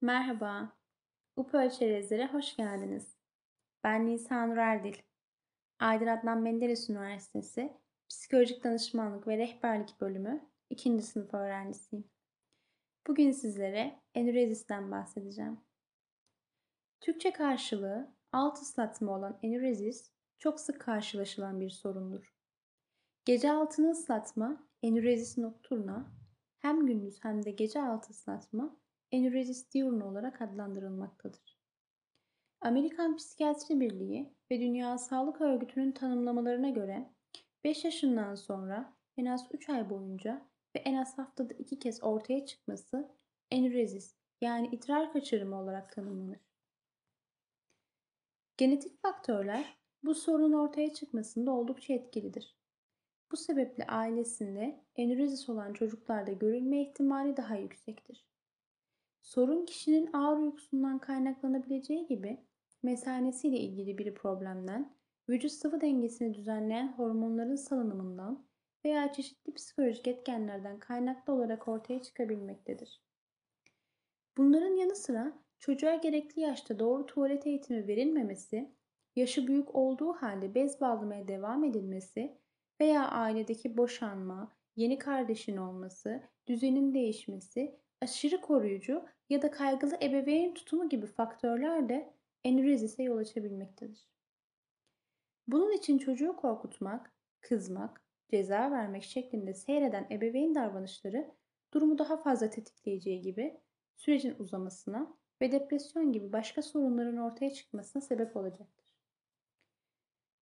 Merhaba, UPÖ Çerezlere hoş geldiniz. Ben Nisan Nur Erdil. Aydın Adnan Menderes Üniversitesi Psikolojik Danışmanlık ve Rehberlik Bölümü 2. sınıf öğrencisiyim. Bugün sizlere enürezisten bahsedeceğim. Türkçe karşılığı alt ıslatma olan enürezis çok sık karşılaşılan bir sorundur. Gece altını ıslatma enürezis nocturna hem gündüz hem de gece altı ıslatma enürezis diurna olarak adlandırılmaktadır. Amerikan Psikiyatri Birliği ve Dünya Sağlık Örgütü'nün tanımlamalarına göre 5 yaşından sonra en az 3 ay boyunca ve en az haftada 2 kez ortaya çıkması enürezis yani idrar kaçırımı olarak tanımlanır. Genetik faktörler bu sorunun ortaya çıkmasında oldukça etkilidir. Bu sebeple ailesinde enürezis olan çocuklarda görülme ihtimali daha yüksektir. Sorun kişinin ağır uykusundan kaynaklanabileceği gibi mesanesiyle ilgili bir problemden, vücut sıvı dengesini düzenleyen hormonların salınımından veya çeşitli psikolojik etkenlerden kaynaklı olarak ortaya çıkabilmektedir. Bunların yanı sıra çocuğa gerekli yaşta doğru tuvalet eğitimi verilmemesi, yaşı büyük olduğu halde bez bağlamaya devam edilmesi veya ailedeki boşanma, yeni kardeşin olması, düzenin değişmesi, aşırı koruyucu ya da kaygılı ebeveyn tutumu gibi faktörler de enürezise yol açabilmektedir. Bunun için çocuğu korkutmak, kızmak, ceza vermek şeklinde seyreden ebeveyn davranışları durumu daha fazla tetikleyeceği gibi sürecin uzamasına ve depresyon gibi başka sorunların ortaya çıkmasına sebep olacaktır.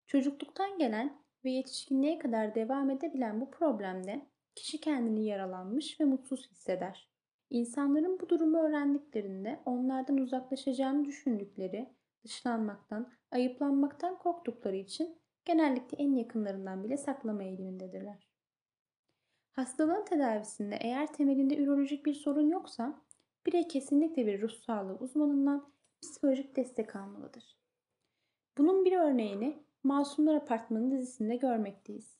Çocukluktan gelen ve yetişkinliğe kadar devam edebilen bu problemde kişi kendini yaralanmış ve mutsuz hisseder. İnsanların bu durumu öğrendiklerinde onlardan uzaklaşacağını düşündükleri, dışlanmaktan, ayıplanmaktan korktukları için genellikle en yakınlarından bile saklama eğilimindedirler. Hastalığın tedavisinde eğer temelinde ürolojik bir sorun yoksa birey kesinlikle bir ruh sağlığı uzmanından psikolojik destek almalıdır. Bunun bir örneğini Masumlar Apartmanı dizisinde görmekteyiz.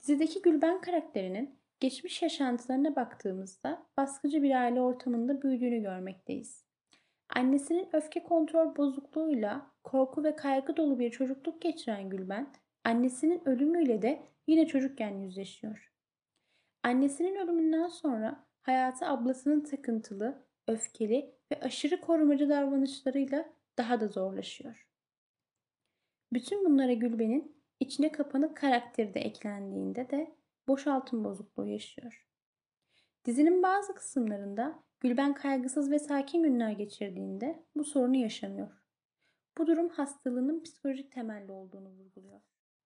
Dizideki Gülben karakterinin geçmiş yaşantılarına baktığımızda baskıcı bir aile ortamında büyüdüğünü görmekteyiz. Annesinin öfke kontrol bozukluğuyla korku ve kaygı dolu bir çocukluk geçiren Gülben, annesinin ölümüyle de yine çocukken yüzleşiyor. Annesinin ölümünden sonra hayatı ablasının takıntılı, öfkeli ve aşırı korumacı davranışlarıyla daha da zorlaşıyor. Bütün bunlara Gülben'in içine kapanık karakteri de eklendiğinde de boşaltım bozukluğu yaşıyor. Dizinin bazı kısımlarında Gülben kaygısız ve sakin günler geçirdiğinde bu sorunu yaşamıyor. Bu durum hastalığının psikolojik temelli olduğunu vurguluyor.